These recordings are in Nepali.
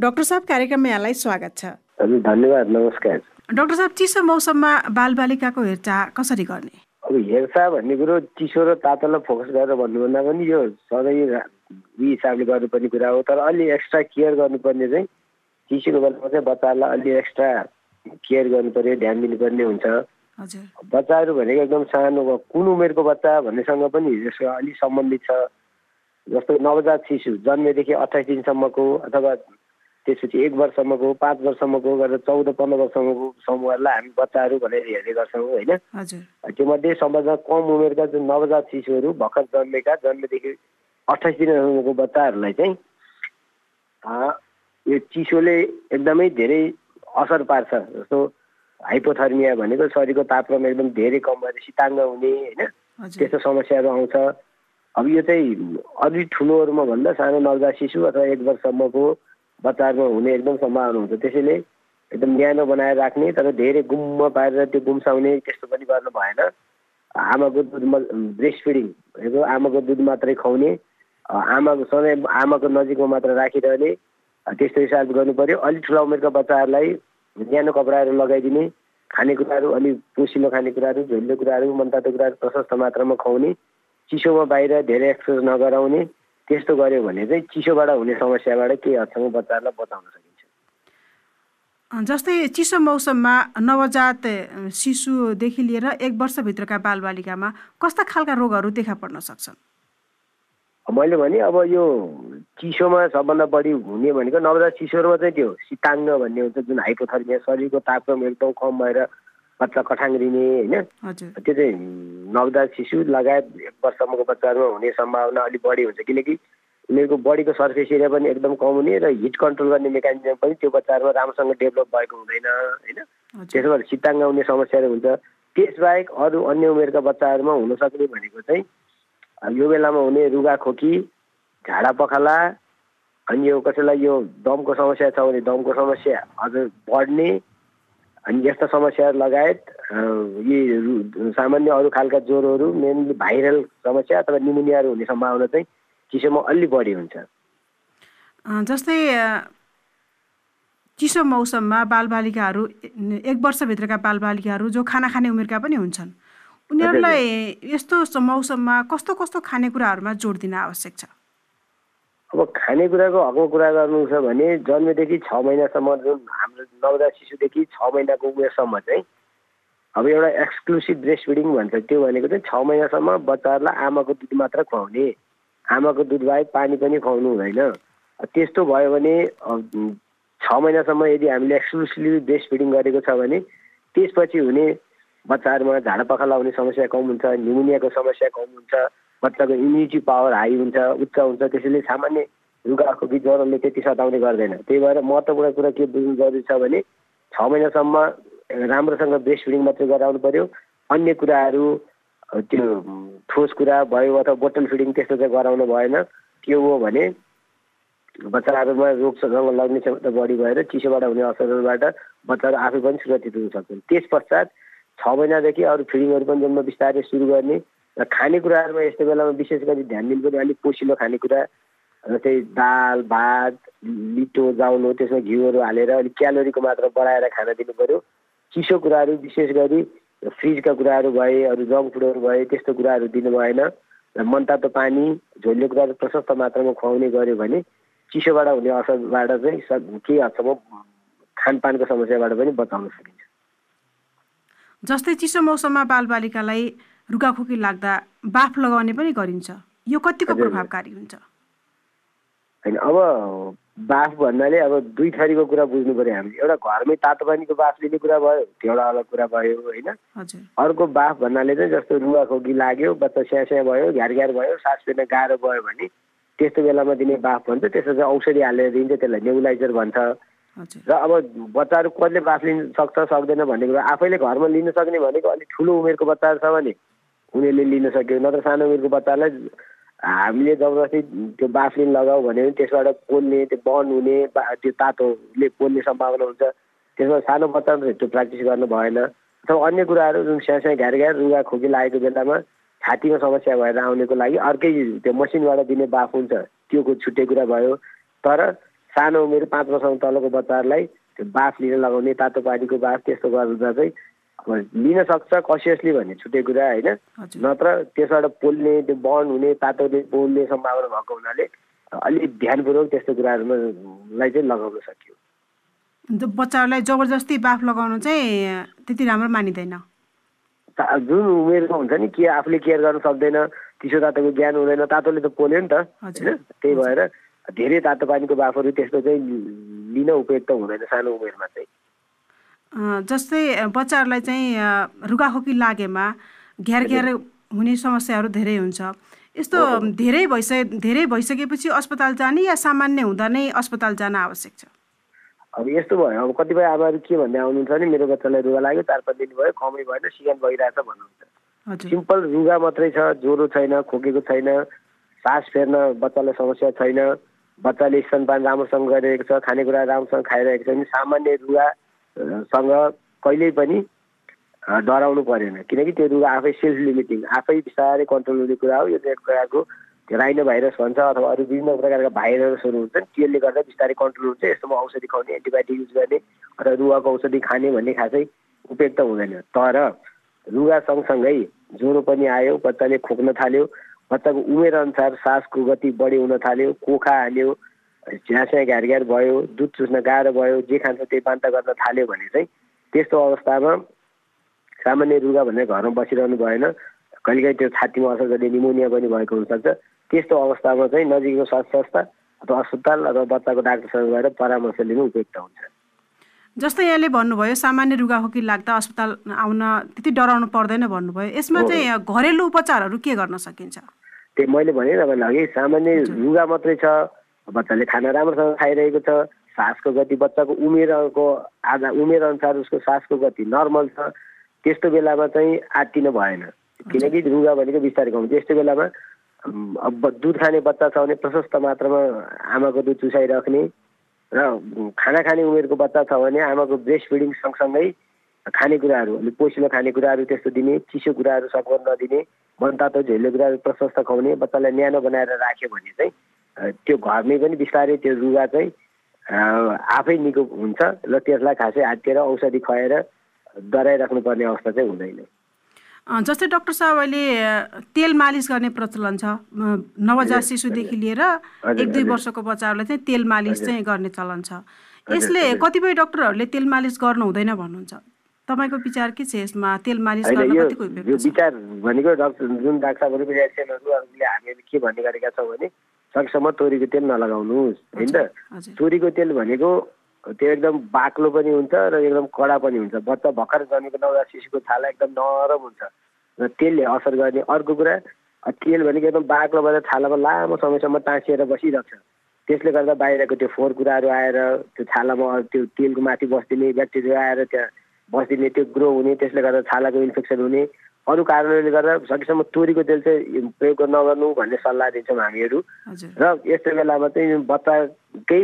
डाक्टर साहब कार्यक्रममा यहाँलाई स्वागत छ। हजुर धन्यवाद नमस्कार। डाक्टर साहब चिसो मौसममा बालबालिकाको हेरचाह कसरी गर्ने? अब हेरचाह भन्ने कुरो चिसो र तातोलाई फोकस गरेर भन्नुभन्दा पनि यो सधैँ यी हिसाबले गर्नुपर्ने कुरा हो तर अलि एक्स्ट्रा केयर गर्नुपर्ने चाहिँ चिसोको बेलामा चाहिँ बच्चाहरूलाई अलि एक्स्ट्रा केयर गर्नु पर्यो ध्यान दिनुपर्ने हुन्छ। बच्चाहरू भनेको एकदम सानो कुन उमेरको बच्चा भन्नेसँग पनि यसको अलिक सम्बन्धित छ। जस्तो नवजात शिशु जन्मेदेखि अठाइस दिनसम्मको अथवा त्यसपछि एक वर्षसम्मको पाँच वर्षसम्मको गरेर चौध पन्ध्र वर्षसम्मको समूहहरूलाई हामी बच्चाहरू भनेर हेर्ने गर्छौँ होइन? त्योमध्ये सबभन्दा कम उमेरका जुन नवजात शिशुहरू भर्खर जन्मेका जन्मेदेखि अठाइस दिनसम्मको बच्चाहरूलाई चाहिँ यो चिसोले एकदमै धेरै असर पार्छ जस्तो हाइपोथर्मिया भनेको शरीरको तापक्रम एकदम धेरै कम भएर शीताङ्ग हुने होइन? त्यस्तो समस्याहरू आउँछ। अब यो चाहिँ अलि ठुलोहरूमा भन्दा सानो नवजात शिशु अथवा एक वर्षसम्मको बच्चाहरूमा हुने एकदम सम्भावना हुन्छ। त्यसैले एकदम न्यानो बनाएर राख्ने तर धेरै गुम्म पारेर त्यो गुम्साउने त्यस्तो पनि गर्नु भएन। आमाको दुधमा ब्रेस्ट फिडिङ भनेको आमाको दुध मात्रै खुवाउने आमाको सधैँ आमाको नजिकमा मात्र राखिरहने त्यस्तो हिसाबले गर्नु पर्यो। अलिक ठुला उमेरका बच्चाहरूलाई न्यानो कपडाहरू लगाइदिने खानेकुराहरू अलिक पोसिलो खानेकुराहरू झोलिलो कुराहरू मनतातो कुराहरू प्रशस्त मात्रामा खुवाउने चिसोमा बाहिर धेरै एक्सपोज नगराउने त्यस्तो गर्यो भने चाहिँ चिसोबाट हुने समस्याबाट केही हदसम्म बच्चाहरूलाई बचाउन सकिन्छ। जस्तै चिसो मौसममा नवजात शिशुदेखि लिएर एक वर्षभित्रका बालबालिकामा कस्ता खालका रोगहरू देखा पर्न सक्छन्? मैले भने अब यो चिसोमा सबभन्दा बढी हुने भनेको नवजात शिशुहरूमा चाहिँ त्यो शीताङ्ग भन्ने हुन्छ जुन हाइपोथर्मिया शरीरको तापक्रम एकदम कम भएर बच्चा कठाङ्ग्रिने होइन। हजुर। त्यो चाहिँ नवजात शिशु लगायत एक वर्षसम्मको बच्चाहरूमा हुने सम्भावना अलिक बढी हुन्छ किनकि उनीहरूको बडीको सर्फेस एरिया पनि एकदम कम हुने र हिट कन्ट्रोल गर्ने मेकानिजम पनि त्यो बच्चाहरूमा राम्रोसँग डेभलप भएको हुँदैन होइन? त्यसो भएर शीताङ्ग आउने समस्याहरू हुन्छ। त्यसबाहेक अरू अन्य उमेरका बच्चाहरूमा हुन सक्ने भनेको चाहिँ यो बेलामा हुने रुगा खोकी झाडा पखाला अनि यो कसैलाई यो दमको समस्या छ भने दमको समस्या अझ बढ्ने अनि यस्ता समस्याहरू लगायत यी सामान्य अरू खालका ज्वरोहरू मेनली भाइरल समस्या अथवा निमोनियाहरू हुने सम्भावना चाहिँ चिसोमा अलि बढी हुन्छ। जस्तै चिसो मौसममा बालबालिकाहरू एक वर्षभित्रका बालबालिकाहरू जो खाना खाने उमेरका पनि हुन्छन् उनीहरूलाई यस्तो मौसममा कस्तो कस्तो खानेकुराहरूमा जोड दिन आवश्यक छ? अब खानेकुराको हकमा कुरा गर्नु छ भने जन्मेदेखि छ महिनासम्म जुन हाम्रो नवजात शिशुदेखि छ महिनाको उमेरसम्म चाहिँ अब एउटा एक्सक्लुसिभ ब्रेस्ट फिडिङ भन्छ त्यो भनेको चाहिँ छ महिनासम्म बच्चाहरूलाई आमाको दुध मात्र खुवाउने आमाको दुध बाहेक पानी पनि खुवाउनु हुँदैन। त्यस्तो भयो भने छ महिनासम्म यदि हामीले एक्सक्लुसिभली ब्रेस्ट फिडिङ गरेको छ भने त्यसपछि हुने बच्चाहरूमा झाडा पखाला हुने समस्या कम हुन्छ न्युमोनियाको समस्या कम हुन्छ बच्चाको इम्युनिटी पावर हाई हुन्छ उच्च हुन्छ त्यसैले सामान्य रुगा खोकी ज्वरोले त्यति सताउने गर्दैन। त्यही भएर महत्त्वपूर्ण कुरा के बुझ्नु जरुरी छ भने छ महिनासम्म राम्रोसँग ब्रेस्ट फिडिङ मात्रै गराउनु पर्यो। अन्य कुराहरू त्यो ठोस कुरा भयो अथवा बोटल फिडिङ त्यस्तो चाहिँ गराउनु भएन। त्यो हो भने बच्चाहरूमा रोगसँग लग्ने क्षमता बढी भएर चिसोबाट हुने असरहरूबाट बच्चाहरू आफै पनि सुरक्षित हुन सक्छन्। त्यस पश्चात छ महिनादेखि अरू फिडिङहरू पनि जन्म बिस्तारै सुरु गर्ने र खानेकुराहरूमा यस्तो बेलामा विशेष गरी ध्यान दिनु पर्ने अलिक पोसिलो खानेकुरा जस्तै दाल भात लिटो जाउलो त्यसमा घिउहरू हालेर अलिक क्यालोरीको मात्रा बढाएर खान दिनु पर्यो। चिसो कुराहरू विशेष गरी फ्रिजका कुराहरू भए अरू जङ्क फुडहरू भए त्यस्तो कुराहरू दिनु भएन। र मनतातो पानी झोलियो कुराहरू प्रशस्त मात्रामा खुवाउने गर्यो भने चिसोबाट हुने असरबाट चाहिँ स- केही हदसम्म खानपानको समस्याबाट पनि बचाउन सकिन्छ। जस्तै चिसो मौसममा बालबालिकालाई रुगाखोकी लाग्दा बाफ लगाउने पनि गरिन्छ। यो कतिको। प्रभावकारी हुन्छ? होइन अब बाफ भन्नाले अब दुई थरीको कुरा बुझ्नु पऱ्यो हामीले। एउटा घरमै तातो पानीको बाफ लिने कुरा भयो त्यो एउटा अलग कुरा भयो होइन? अर्को बाफ भन्नाले चाहिँ जस्तो रुवा खोकी लाग्यो बच्चा स्या स्या भयो घ्यार घ्यार भयो सास फेर्न गाह्रो भयो भने त्यस्तो बेलामा दिने बाफ भन्छ। त्यसो चाहिँ औषधि हालेर दिन्छ त्यसलाई नेबुलाइजर भन्छ। र अब बच्चाहरू कसले बाफ लिन सक्छ सक्दैन भन्ने कुरा आफैले घरमा लिन सक्ने भनेको अलिक ठुलो उमेरको बच्चाहरू छ भने उनीहरूले लिन सक्यो। नत्र सानो उमेरको बच्चालाई हामीले जबरजस्ती त्यो बाफ लिन लगाऊ भन्यो भने त्यसबाट पोल्ने त्यो बन्द हुने त्यो तातोले पोल्ने सम्भावना हुन्छ। त्यसमा सानो बच्चाहरू त्यो प्र्याक्टिस गर्नु भएन। अथवा अन्य कुराहरू जुन सानो घ्यार घ्यार रुगा खोकी लागेको बेलामा छातीमा समस्या भएर आउनेको लागि अर्कै त्यो मसिनबाट दिने बाफ हुन्छ। त्यो छुट्टै कुरा भयो। तर सानो उमेर पाँच वर्षको तलको बच्चाहरूलाई त्यो बाफ लिन लगाउने तातो पानीको बाफ त्यस्तो गर्दा चाहिँ लिन सक्छ कसियसली भन्ने छुट्टै कुरा होइन। नत्र त्यसबाट पोल्ने त्यो बन्ड हुने तातोले पोल्ने सम्भावना भएको हुनाले अलिक ध्यानपूर्वक त्यस्तो कुराहरूमालाई चाहिँ लगाउन सकियो। बच्चाहरूलाई जबरजस्ती बाफ लगाउनु चाहिँ त्यति राम्रो मानिँदैन। जुन उमेरको हुन्छ नि के आफूले केयर गर्न सक्दैन चिसो तातोको ज्ञान हुँदैन तातोले त पोल्यो नि त। होइन? त्यही भएर धेरै तातो पानीको बाफहरू त्यस्तो चाहिँ लिन उपयुक्त हुँदैन सानो उमेरमा चाहिँ। जस्तै बच्चाहरूलाई चाहिँ रुगाखोकी लागेमा घ्यार घ्यार हुने समस्याहरू धेरै हुन्छ। यस्तो धेरै भइसके धेरै भइसकेपछि अस्पताल जाने या सामान्य हुँदा नै अस्पताल जान आवश्यक छ? अब यस्तो भयो। अब कतिपय आमाहरू के भन्दै आउनुहुन्छ भने मेरो बच्चालाई रुगा लाग्यो चार पाँच दिन भयो कमै भएन सिजन भइरहेछ भन्नुहुन्छ। सिम्पल रुगा मात्रै छ ज्वरो छैन खोकेको छैन सास फेर्न बच्चालाई समस्या छैन बच्चाले स्तनपान राम्रोसँग गरिरहेको छ खानेकुरा राम्रोसँग खाइरहेको छ भने सामान्य रुगा सँग कहिल्यै पनि डराउनु परेन। किनकि त्यो रुगा आफै सेल्फ लिमिटिङ आफै बिस्तारै कन्ट्रोल हुने कुरा हो। यो एक प्रकारको राइनो भाइरस भन्छ अथवा अरू विभिन्न प्रकारका भाइरसहरू हुन्छन् त्यसले गर्दा बिस्तारै कन्ट्रोल हुन्छ। यस्तोमा औषधि खुवाउने एन्टिबायोटिक युज गर्ने अथवा रुगाको औषधि खाने भन्ने खासै उपयुक्त हुँदैन। तर रुगा सँगसँगै ज्वरो पनि आयो बच्चाले खोक्न थाल्यो बच्चाको उमेर अनुसार सासको गति बढी हुन थाल्यो कोखा हाल्यो झ्यास्या घ्यार भयो दुध चुस्न गाह्रो भयो जे खान्छ त्यही बान्ता गर्न थाल्यो भने चाहिँ त्यस्तो अवस्थामा सामान्य रुगा भनेर घरमा बसिरहनु भएन। कहिलेकाहीँ त्यो छातीमा असर गर्ने निमोनिया पनि भएको हुनसक्छ। त्यस्तो अवस्थामा चाहिँ नजिकको स्वास्थ्य संस्था अथवा अस्पताल अथवा बच्चाको डाक्टरसँग गएर परामर्श लिनु उपयुक्त हुन्छ। जस्तै यहाँले भन्नुभयो सामान्य रुगाखोकी लाग्दा अस्पताल आउन त्यति डराउनु पर्दैन भन्नुभयो। यसमा चाहिँ घरेलु उपचारहरू के गर्न सकिन्छ? त्यही मैले भने तपाईँलाई अघि सामान्य रुगा मात्रै छ बच्चाले खाना राम्रोसँग खाइरहेको छ। सासको गति बच्चाको उमेरको आधा उमेर अनुसार उसको सासको गति नर्मल छ। त्यस्तो बेलामा चाहिँ आत्तिनु भएन। किनकि रुगा भनेको बिस्तारै कम त्यस्तो बेलामा अब दुध खाने बच्चा छ भने प्रशस्त मात्रामा आमाको दुध चुसाइराख्ने र खाना खाने उमेरको बच्चा छ भने आमाको ब्रेस्ट फिडिङ सँगसँगै खानेकुराहरू अलिक पोसिलो खानेकुराहरू त्यस्तो दिने चिसो कुराहरू सकभर नदिने मनतातो झेल्ने कुराहरू प्रशस्त खुवाउने बच्चालाई न्यानो बनाएर राख्यो भने चाहिँ त्यो घरमै पनि बिस्तारै त्यो रुगा चाहिँ आफै निको हुन्छ र त्यसलाई खासै हातेर औषधि खुवाएर डराइराख्नु पर्ने अवस्था चाहिँ हुँदैन। जस्तै डाक्टर साहब अहिले तेल मालिस गर्ने प्रचलन छ। नवजात शिशुदेखि लिएर एक दुई। वर्षको बच्चाहरूलाई चाहिँ तेल मालिस चाहिँ गर्ने चलन छ। यसले। कतिपय डाक्टरहरूले तेल मालिस गर्नु हुँदैन भन्नुहुन्छ। तपाईँको विचार के छ यसमा? तेल मालिस विचार भनेको डक्टर जुन डाक्टर हामीले के भन्ने गरेका छौँ भने सकेसम्म तोरीको तेल नलगाउनुहोस् होइन? त तोरीको तेल भनेको त्यो एकदम बाक्लो पनि हुन्छ र एकदम कडा पनि हुन्छ। बच्चा भर्खर जन्मेको नवजात शिशुको छाला एकदम नरम हुन्छ र तेलले असर गर्ने अर्को कुरा तेल भनेको एकदम बाक्लो भएर छालामा लामो समयसम्म टाँसिएर बसिरहेको छ त्यसले गर्दा बाहिरको त्यो फोहोर कुराहरू आएर त्यो छालामा त्यो तेलको माथि बस्दिने ब्याक्टेरिया आएर त्यहाँ बस्दिने त्यो ग्रो हुने त्यसले गर्दा छालाको इन्फेक्सन हुने अरू कारणहरूले गर्दा सकेसम्म तोरीको तेल चाहिँ प्रयोग नगर्नु भन्ने सल्लाह दिन्छौँ हामीहरू। र यस्तो बेलामा चाहिँ बच्चाकै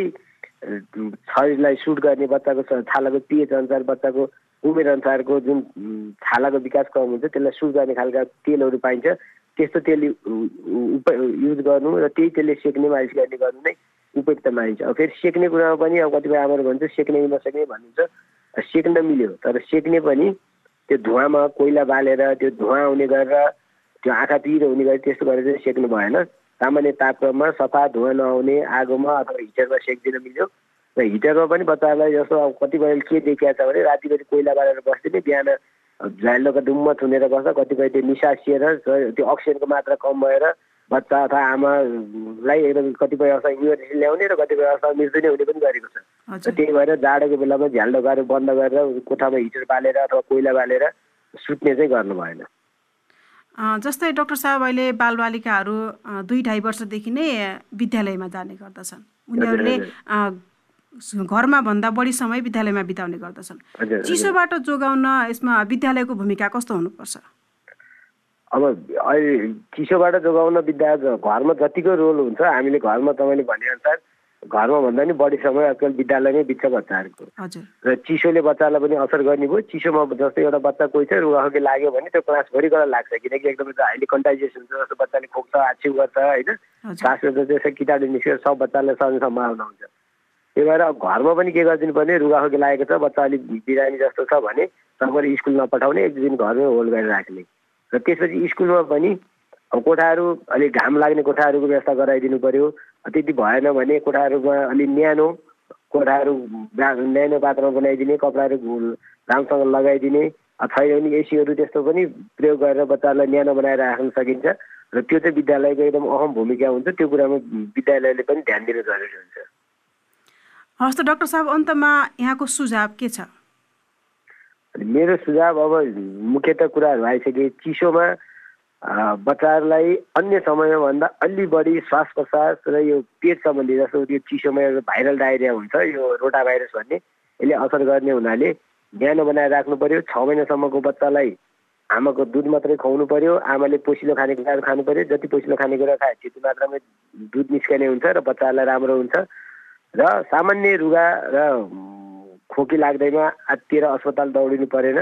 शरीरलाई सुट गर्ने बच्चाको छालाको पिएच अनुसार बच्चाको उमेर अनुसारको जुन छालाको विकास कम हुन्छ त्यसलाई सुट गर्ने खालका तेलहरू पाइन्छ। त्यस्तो तेल युज गर्नु र त्यही तेलले सेक्ने मालिस गर्ने गर्नु नै उपयुक्त मानिन्छ। अब फेरि सेक्ने कुरामा पनि अब कतिपय आमाहरू भन्छ सेक्ने नसेक्ने भन्नुहुन्छ। सेक्न मिल्यो तर सेक्ने पनि त्यो धुवामा कोइला बालेर त्यो धुवा आउने गरेर त्यो आँखा पिरो हुने गरी त्यस्तो गरेर चाहिँ सेक्नु भएन। सामान्य तापक्रममा सफा धुवा नआउने आगोमा अथवा हिटरमा सेकिदिन मिल्यो। र हिटरमा पनि बच्चाहरूलाई जस्तो अब कतिपय के देखिया छ भने रातिभरि कोइला बालेर बस्दिने बिहान झ्यालोका डुम्म थुनेर बस्दा कतिपय त्यो निसासिएर त्यो अक्सिजनको मात्रा कम भएर बच्चा अथवा आमालाई एकदम कतिपय अवस्था इमर्जेन्सी ल्याउने र कतिपय अवस्था मृत्यु नै हुने पनि गरेको छ। र त्यही भएर जाडोको बेलामा झ्याल ढोकाहरू बन्द गरेर कोठामा हिटर बालेर अथवा कोइला बालेर सुत्ने चाहिँ गर्नु भएन। जस्तै डाक्टर साहब अहिले बालबालिकाहरू दुई ढाई वर्षदेखि नै विद्यालयमा जाने गर्दछन्। उनीहरूले घरमा भन्दा बढी समय विद्यालयमा बिताउने गर्दछन्। चिसोबाट जोगाउन यसमा विद्यालयको भूमिका कस्तो हुनुपर्छ? अब अहिले चिसोबाट जोगाउन विद्या घरमा जतिको रोल हुन्छ हामीले घरमा तपाईँले भनेअनुसार घरमा भन्दा नि बढी समय आजकल विद्यालयमै बित्छ बच्चाहरूको। र चिसोले बच्चालाई पनि असर गर्ने भयो। चिसोमा जस्तै एउटा बच्चा कोही छ रुगाखोकी लाग्यो भने त्यो क्लासभरिबाट लाग्छ। किनकि एकदमै हाइली कन्टाइजेसन हुन्छ जस्तो बच्चाले खोक्छ आछ्यु गर्छ होइन? श्वासको त्यसै किटाणु निस्केर सब बच्चालाई सर्ने सम्भावना हुन्छ त्यही भएर घरमा पनि के गरिदिनु पर्ने रुगाखोकी लागेको छ बच्चा अलिक बिरामी जस्तो छ भने तपाईँले स्कुल नपठाउने एक दुई दिन घरमै होल्ड गरेर राख्ने। र त्यसपछि स्कुलमा पनि अब कोठाहरू अलिक घाम लाग्ने कोठाहरूको व्यवस्था गराइदिनु पर्यो। त्यति भएन भने कोठाहरूमा अलिक न्यानो कोठाहरू न्यानो पात्रमा बनाइदिने कपडाहरू राम्रोसँग लगाइदिने छैन भने एसीहरू त्यस्तो पनि प्रयोग गरेर बच्चाहरूलाई न्यानो बनाएर राख्न सकिन्छ। र त्यो चाहिँ विद्यालयको एकदम अहम भूमिका हुन्छ। त्यो कुरामा विद्यालयले पनि ध्यान दिनु जरुरी हुन्छ। हस् त डाक्टर साहब अन्तमा यहाँको सुझाव के छ? मेरो सुझाव अब मुख्यत कुराहरू आइसके चिसोमा बच्चाहरूलाई अन्य समयमा भन्दा अलि बढी श्वास प्रश्वास र यो पेट सम्बन्धी जस्तो त्यो चिसोमा एउटा भाइरल डायरिया हुन्छ यो रोटा भाइरस भन्ने यसले असर गर्ने हुनाले न्यानो बनाएर राख्नु पर्यो छ महिनासम्मको बच्चालाई आमाको दुध मात्रै खुवाउनु पर्यो आमाले पोसिलो खानेकुराहरू खानु पर्यो जति पोसिलो खानेकुरा खाए त्यति मात्रामै दुध निस्कने हुन्छ र बच्चाहरूलाई राम्रो हुन्छ। र सामान्य रुगा र खोकी लाग्दैमा आत्तिएर अस्पताल दौडिनु परेन।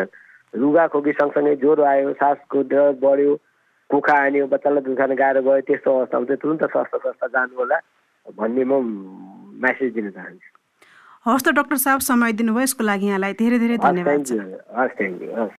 रुगा खोकी सँगसँगै ज्वरो आयो सासको डर बढ्यो कुखा आन्यो बच्चालाई दुध खान गाह्रो भयो त्यस्तो अवस्थामा चाहिँ तुरन्त स्वास्थ्य संस्था जानु होला भन्ने म म्यासेज दिन चाहन्छु। हस् त डाक्टर साहब समय दिनुभयो। यसको लागि यहाँलाई धेरै धेरै धन्यवाद। हस् थ्याङ्क यू हस्